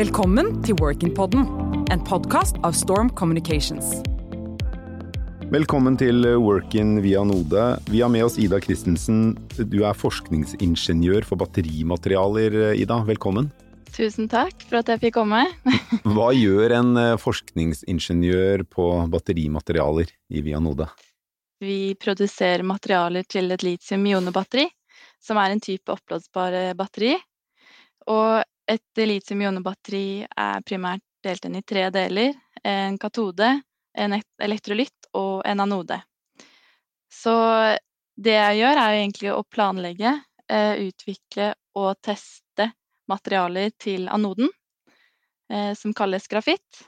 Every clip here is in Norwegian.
Velkommen til Workin-podden, en podkast av Storm Communications. Velkommen til Workin via Node. Vi har med oss Ida Christensen. Du er forskningsingeniør for batterimaterialer, Ida. Velkommen. Tusen takk for at jeg fikk komme. Hva gjør en eh, forskningsingeniør på batterimaterialer i Vianode? Vi produserer materialer til et litium-ionebatteri, som er en type oppblåsbare batteri. Og et litium-ionebatteri er primært delt inn i tre deler. En katode, en elektrolytt og en anode. Så det jeg gjør, er egentlig å planlegge, eh, utvikle og teste materialer til anoden, eh, som kalles grafitt.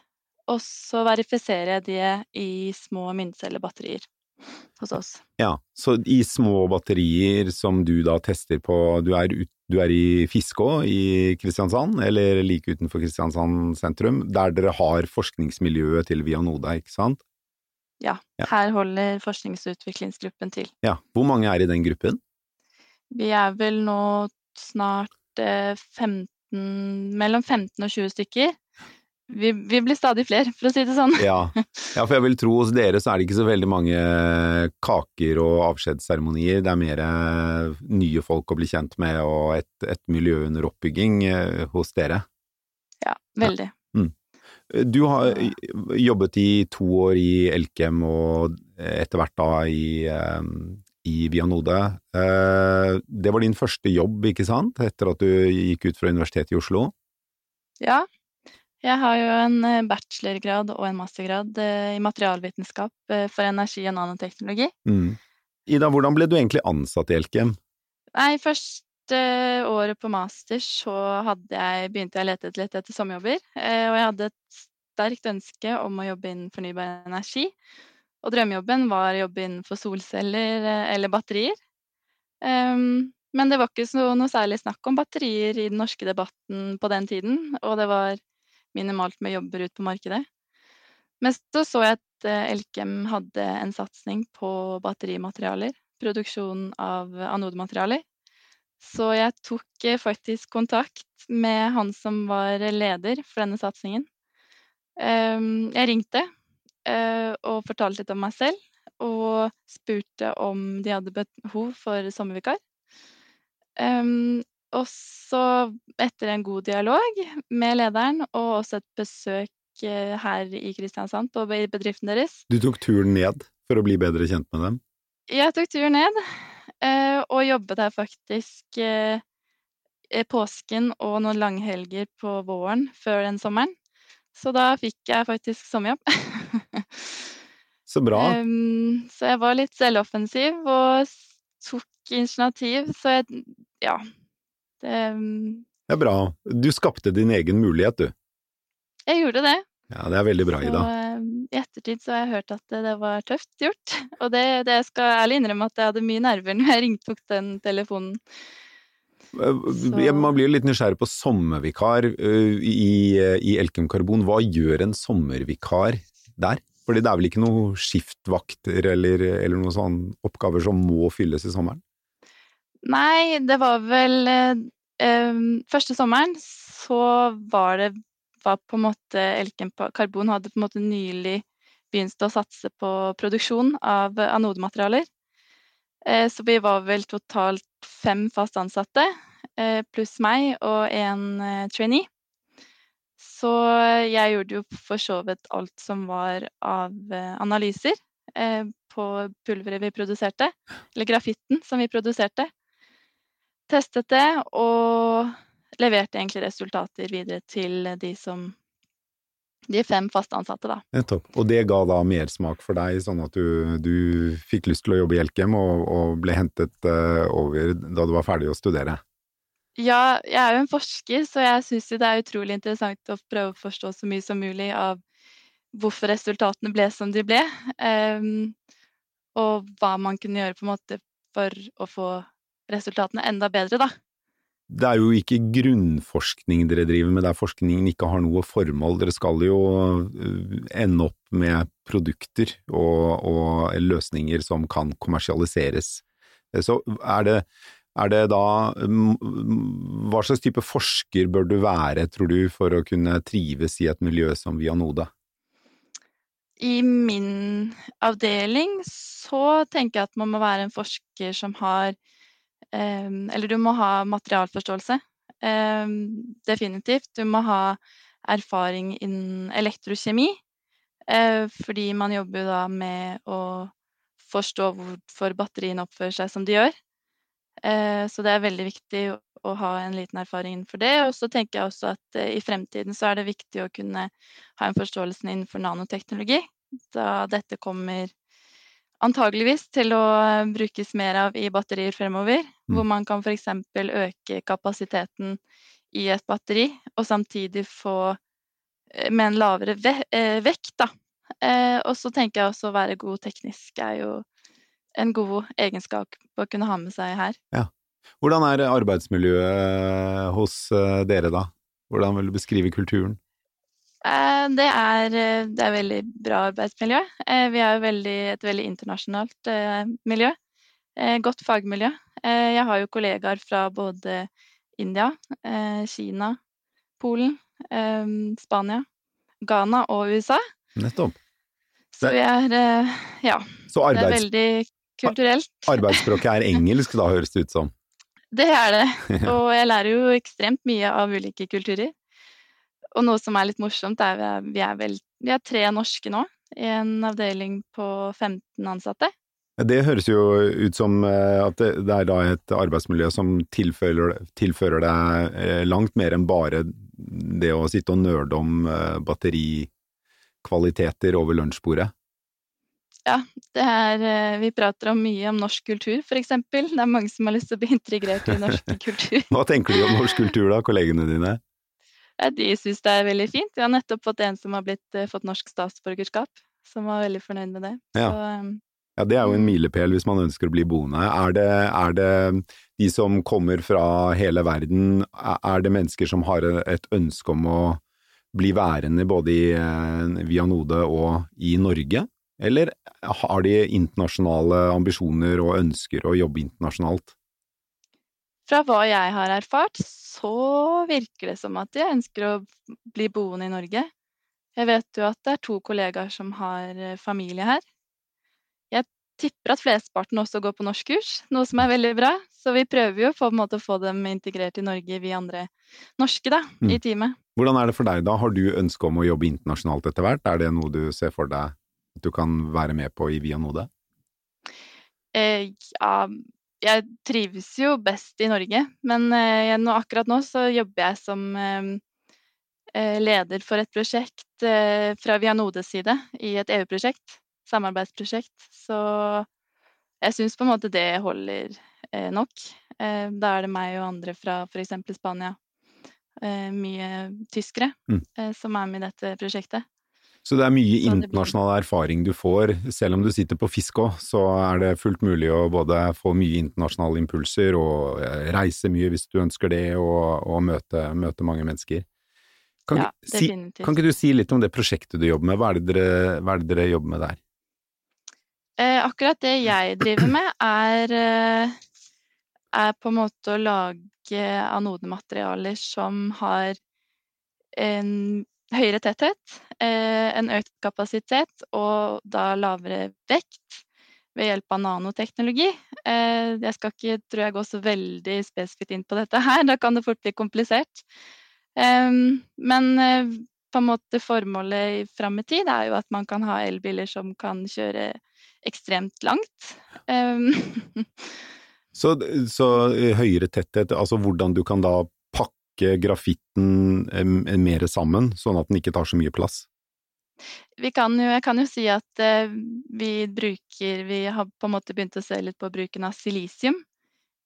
Og så verifiserer jeg det i små myntcellebatterier hos oss. Ja, så i små batterier som du da tester på Du er, ut, du er i Fiskå i Kristiansand, eller like utenfor Kristiansand sentrum, der dere har forskningsmiljøet til Vianoda, ikke sant? Ja, ja. her holder forsknings- og utviklingsgruppen til. Ja, Hvor mange er i den gruppen? Vi er vel nå snart 15, mellom 15 og 20 stykker vi, vi, blir stadig flere, for å si det sånn. Ja. ja. for jeg vil tro hos dere så er det ikke så veldig mange kaker og avskjedsseremonier. Det er mer eh, nye folk å bli kjent med og et, et miljø under oppbygging eh, hos dere. Ja, veldig. Ja. Mm. Du har jobbet i to år i Elkem og etter hvert da i, eh, i Vianode. Det var din første jobb, ikke sant, etter at du gikk ut fra Universitetet i Oslo? Ja, jeg har jo en eh, bachelorgrad og en mastergrad eh, i materialvitenskap eh, for energi og nanoteknologi. Mm. Ida, hvordan ble du egentlig ansatt i Elkem? Nei, første året på master så jeg, begynte jeg å lete litt etter sommerjobber. Og jeg hadde et sterkt ønske om å jobbe innen fornybar energi. Og drømmejobben var å jobbe innenfor solceller eller batterier. Um, men det var ikke noe særlig snakk om batterier i den norske debatten på den tiden, og det var minimalt med jobber ut på markedet. Men så så jeg at eh, Elkem hadde en satsing på batterimaterialer, produksjon av anodematerialer. Så jeg tok eh, faktisk kontakt med han som var leder for denne satsingen. Ehm, jeg ringte eh, og fortalte litt om meg selv, og spurte om de hadde behov for sommervikar. Ehm, og så, etter en god dialog med lederen og også et besøk eh, her i Kristiansand på bedriften deres Du tok turen ned for å bli bedre kjent med dem? Jeg tok turen ned, eh, og jobbet her faktisk eh, påsken og noen langhelger på våren før den sommeren. Så da fikk jeg faktisk sommerjobb. så bra. så jeg var litt selvoffensiv og tok initiativ, så jeg Ja det ehm, Det er bra. Du skapte din egen mulighet, du. Jeg gjorde det. Ja, det er veldig bra, Ida. Og ehm, i ettertid så har jeg hørt at det var tøft gjort. Og det, det skal jeg ærlig innrømme at jeg hadde mye nerver når jeg ringte opp den telefonen. Så... Man blir litt nysgjerrig på sommervikar i, i Elkem Karbon. Hva gjør en sommervikar der? Fordi det er vel ikke noen skiftvakter eller, eller noen sånne oppgaver som må fylles i sommeren? Nei, det var vel eh, Første sommeren så var det var på en måte Elken Karbon hadde på en måte nylig begynt å satse på produksjon av anodematerialer. Eh, så vi var vel totalt fem fast ansatte, eh, pluss meg og en eh, trainee. Så jeg gjorde jo for så vidt alt som var av eh, analyser eh, på pulveret vi produserte, eller grafitten som vi produserte testet det og leverte egentlig resultater videre til de som de fem fast ansatte, da. Nettopp. Og det ga da mersmak for deg, sånn at du, du fikk lyst til å jobbe i Elkem og, og ble hentet uh, over da du var ferdig å studere? Ja, jeg er jo en forsker, så jeg syns jo det er utrolig interessant å prøve å forstå så mye som mulig av hvorfor resultatene ble som de ble, um, og hva man kunne gjøre på en måte for å få resultatene enda bedre, da. Det er jo ikke grunnforskning dere driver med, der forskningen ikke har noe formål. Dere skal jo øh, ende opp med produkter og, og løsninger som kan kommersialiseres. Så er det, Er det da Hva slags type forsker bør du være, tror du, for å kunne trives i et miljø som Vianode? I min avdeling så tenker jeg at man må være en forsker som har Eller du må ha materialforståelse. Definitivt. Du må ha erfaring innen elektrokjemi. Eh, fordi man jobber jo da med å forstå hvorfor batteriene oppfører seg som de gjør. Eh, så det er veldig viktig å ha en liten erfaring innenfor det. Og så tenker jeg også at eh, i fremtiden så er det viktig å kunne ha en forståelse innenfor nanoteknologi, da dette kommer antageligvis til å brukes mer av i batterier fremover. Mm. Hvor man kan f.eks. øke kapasiteten i et batteri, og samtidig få med en lavere vekt, da. Og så tenker jeg også å være god teknisk er jo en god egenskap å kunne ha med seg her. Ja. Hvordan er arbeidsmiljøet hos eh, dere, da? Hvordan vil du beskrive kulturen? Eh, det er, eh, det er veldig bra arbeidsmiljø. Vi er veldig, et veldig internasjonalt miljø. Godt fagmiljø. Jeg har jo kollegaer fra både India, Kina, Polen, Spania, Ghana og USA. Nettopp. Så vi er Ja. Så arbeids... Det er veldig kulturelt. Arbeidsspråket er engelsk, da høres det ut som? Det er det. Og jeg lærer jo ekstremt mye av ulike kulturer. Og noe som er litt morsomt, er at vi er, vel, vi er tre norske nå i en avdeling på 15 ansatte. Det høres jo ut som eh, at det er da et arbeidsmiljø som tilfører, tilfører deg eh, langt mer enn bare det å sitte og nerde om eh, batterikvaliteter over lunsjbordet. Ja, det er Vi prater om mye om norsk kultur, for eksempel. Det er mange som har lyst til å bli integrert i norsk kultur. Hva tenker du om norsk kultur da, kollegene dine? De syns det er veldig fint. Vi har nettopp fått en som har blitt, eh, fått norsk statsborgerskap, som var veldig fornøyd med det. Ja. Så, um, ja, det er jo en mm. milepæl hvis man ønsker å bli boende. Er det, er det, de som kommer fra hele verden, er det mennesker som har et ønske om å bli værende både i eh, Vianode og i Norge? Eller har de internasjonale ambisjoner og ønsker å jobbe internasjonalt? Fra hva jeg har erfart, så virker det som at de ønsker å bli boende i Norge. Jeg vet jo at det er to kollegaer som har eh, familie her. Jeg tipper at flesteparten også går på norskkurs, noe som er veldig bra. Så vi prøver jo på en måte å få dem integrert i Norge, vi andre norske, da, mm. i teamet. Hvordan er det for deg da, har du ønske om å jobbe internasjonalt etter hvert? Er det noe du ser for deg at du kan være med på i Vianode? Eh, ja, jeg trives jo best i Norge, men eh, nå, akkurat nå så jobber jeg som eh, eh leder for et prosjekt fra Vianodes side i et EU-prosjekt, samarbeidsprosjekt. Så jeg syns på en måte det holder eh, nok. da er det meg og andre fra f.eks. Spania, mye tyskere, mm. som er med i dette prosjektet. Så det er mye internasjonal erfaring du får. Selv om du sitter på fisk òg, så er det fullt mulig å både få mye internasjonale impulser og eh, reise mye hvis du ønsker det, og, og møte, møte, mange mennesker. Kan, ja. Si, kan ikke du si litt om det prosjektet du jobber med? Hva er det dere, er det dere jobber med der? Eh, akkurat det jeg driver med, er, eh, er på en måte å lage anodematerialer som har en høyere tetthet, eh, en økt kapasitet og da lavere vekt ved hjelp av nanoteknologi. Eh, jeg skal ikke, tror jeg, gå så veldig spesifikt inn på dette her, da kan det fort bli komplisert. Men eh, på en måte formålet fram i tid er jo at man kan ha elbiler som kan kjøre ekstremt langt. så, så høyere tetthet, altså hvordan du kan da pakke grafitten mer sammen, sånn at den ikke tar så mye plass? Kan jo, jeg kan jo si at eh, vi bruker Vi har på en måte begynt å se litt på bruken av silisium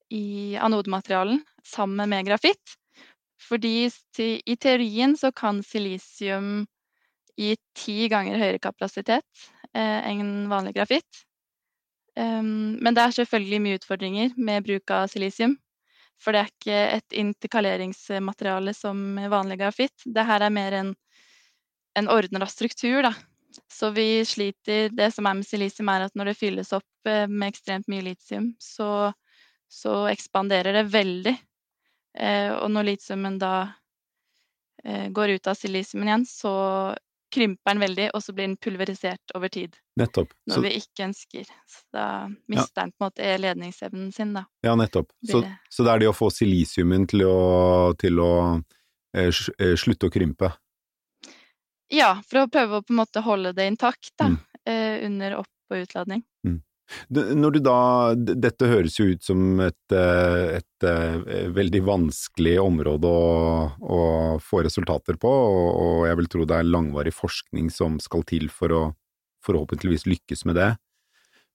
i anodematerialen sammen med grafitt. Fordi i teorien så kan silisium gi ti ganger høyere kapasitet eh, enn vanlig grafitt. Men det er selvfølgelig mye utfordringer med bruk av silisium. For det er ikke et interkaleringsmateriale som vanlig grafitt. Det her er mer en, en ordna struktur, da. Så vi sliter Det som er med silisium, er at når det fylles opp eh, med ekstremt mye litium, så så ekspanderer det veldig. Eh, og når litiumen da eh, går ut av silisiumen igjen, så krymper den veldig, og så blir den pulverisert over tid. Nettopp. Når Så, vi ikke ønsker. Så da mister den på en måte ledningsevnen sin, da. ja, nettopp. Så, så det er det å få silisiumen til å, til å eh, eh, slutte å krympe. Ja, for å prøve å på en måte holde det intakt, da. Mm. Eh, under opp- og utladning. Når du da, dette høres jo ut som et, eh, et eh, veldig vanskelig område å, å få resultater på, og, og jeg vil tro det er langvarig forskning som skal til for å forhåpentligvis lykkes med det.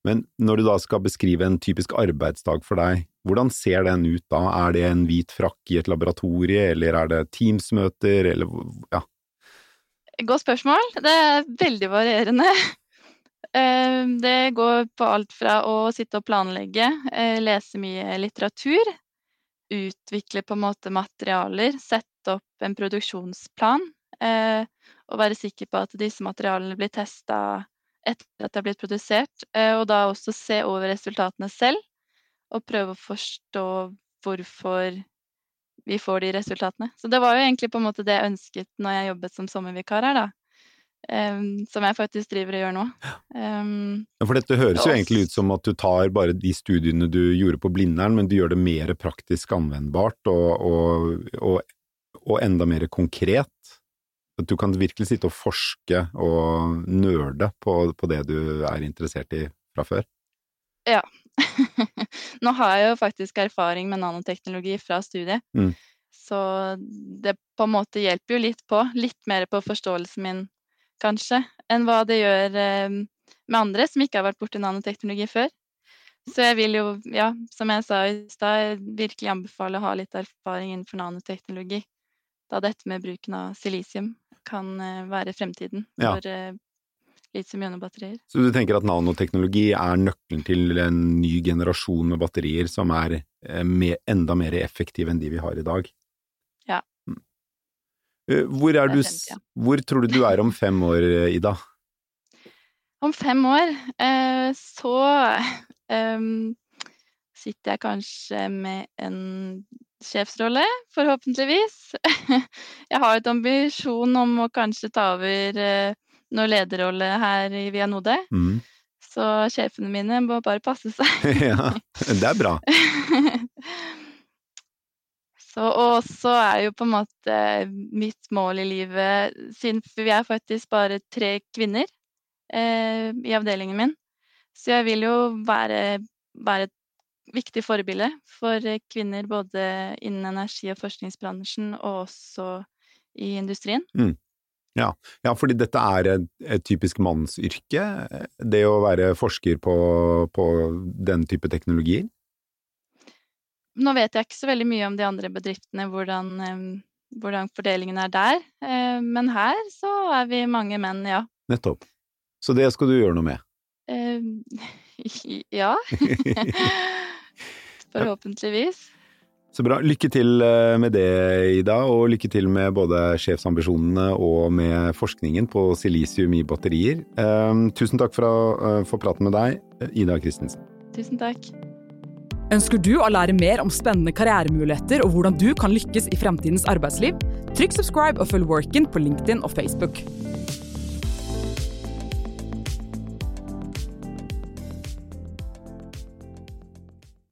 Men når du da skal beskrive en typisk arbeidsdag for deg, hvordan ser den ut da? Er det en hvit frakk i et laboratorie, eller er det Teams-møter, eller ja. Godt spørsmål. Det er veldig varierende. Eh, Det går på alt fra å sitte og planlegge, eh, lese mye litteratur, utvikle på en måte materialer, sette opp en produksjonsplan, eh, og være sikker på at disse materialene blir testa etter at de er blitt produsert, og da også se over resultatene selv, og prøve å forstå hvorfor vi får de resultatene. Så det var jo egentlig på en måte det jeg ønsket når jeg jobbet som sommervikar her, da. Em, som jeg faktisk driver og gjør nå. Um, Ja, For dette høres jo egentlig ut som at du tar bare de studiene du gjorde på Blindern, men du gjør det mer praktisk anvendbart og, og, og, og enda mer konkret. At du kan virkelig sitte og forske og nerde på, på det du er interessert i fra før. Ja. nå har jeg jo faktisk erfaring med nanoteknologi fra studiet, Mm. så det på en måte hjelper jo litt på. Litt mer på forståelsen min, kanskje, enn hva det gjør med andre som ikke har vært borti nanoteknologi før. Så jeg vil jo, ja, som jeg sa i stad, virkelig anbefale å ha litt erfaring innenfor nanoteknologi. Da dette med bruken av silisium kan eh, være fremtiden Ja. for uh, litium-ionebatterier. Så du tenker at nanoteknologi er nøkkelen til en ny generasjon med batterier som er eh, enda mer effektive enn de vi har i dag? Eh, Hvor, du, hvor tror du du er om fem år, eh, Ida? Om fem år eh, så em, sitter jeg kanskje med en sjefsrolle, forhåpentligvis. jeg har et ambisjon om å kanskje ta over noen noe lederrolle her i Vianode. Mm. Så sjefene mine må bare passe seg. ja, det er bra. Så, og så er jo på en måte mitt mål i livet Siden vi er faktisk bare tre kvinner eh, i avdelingen min, så jeg vil jo være, være et viktig forbilde for eh, kvinner både innen energi- og forskningsbransjen og også i industrien. Ja, fordi dette er et, et typisk mannsyrke, det å være forsker på, på den type teknologier. Nå vet jeg ikke så veldig mye om de andre bedriftene, hvordan, hvordan fordelingen er der, eh, men her så er vi mange menn, ja. Nettopp. Så det skal du gjøre noe med. Ja. Forhåpentligvis. Så bra. Lykke til eh, med det, Ida, og lykke til med både sjefsambisjonene og med forskningen på silisium i batterier. Tusen takk for eh, få prate med deg, Ida Christensen. Tusen takk. Ønsker du å lære mer om spennende karrieremuligheter og hvordan du kan lykkes i fremtidens arbeidsliv? Trykk subscribe og følg Workin på LinkedIn og Facebook.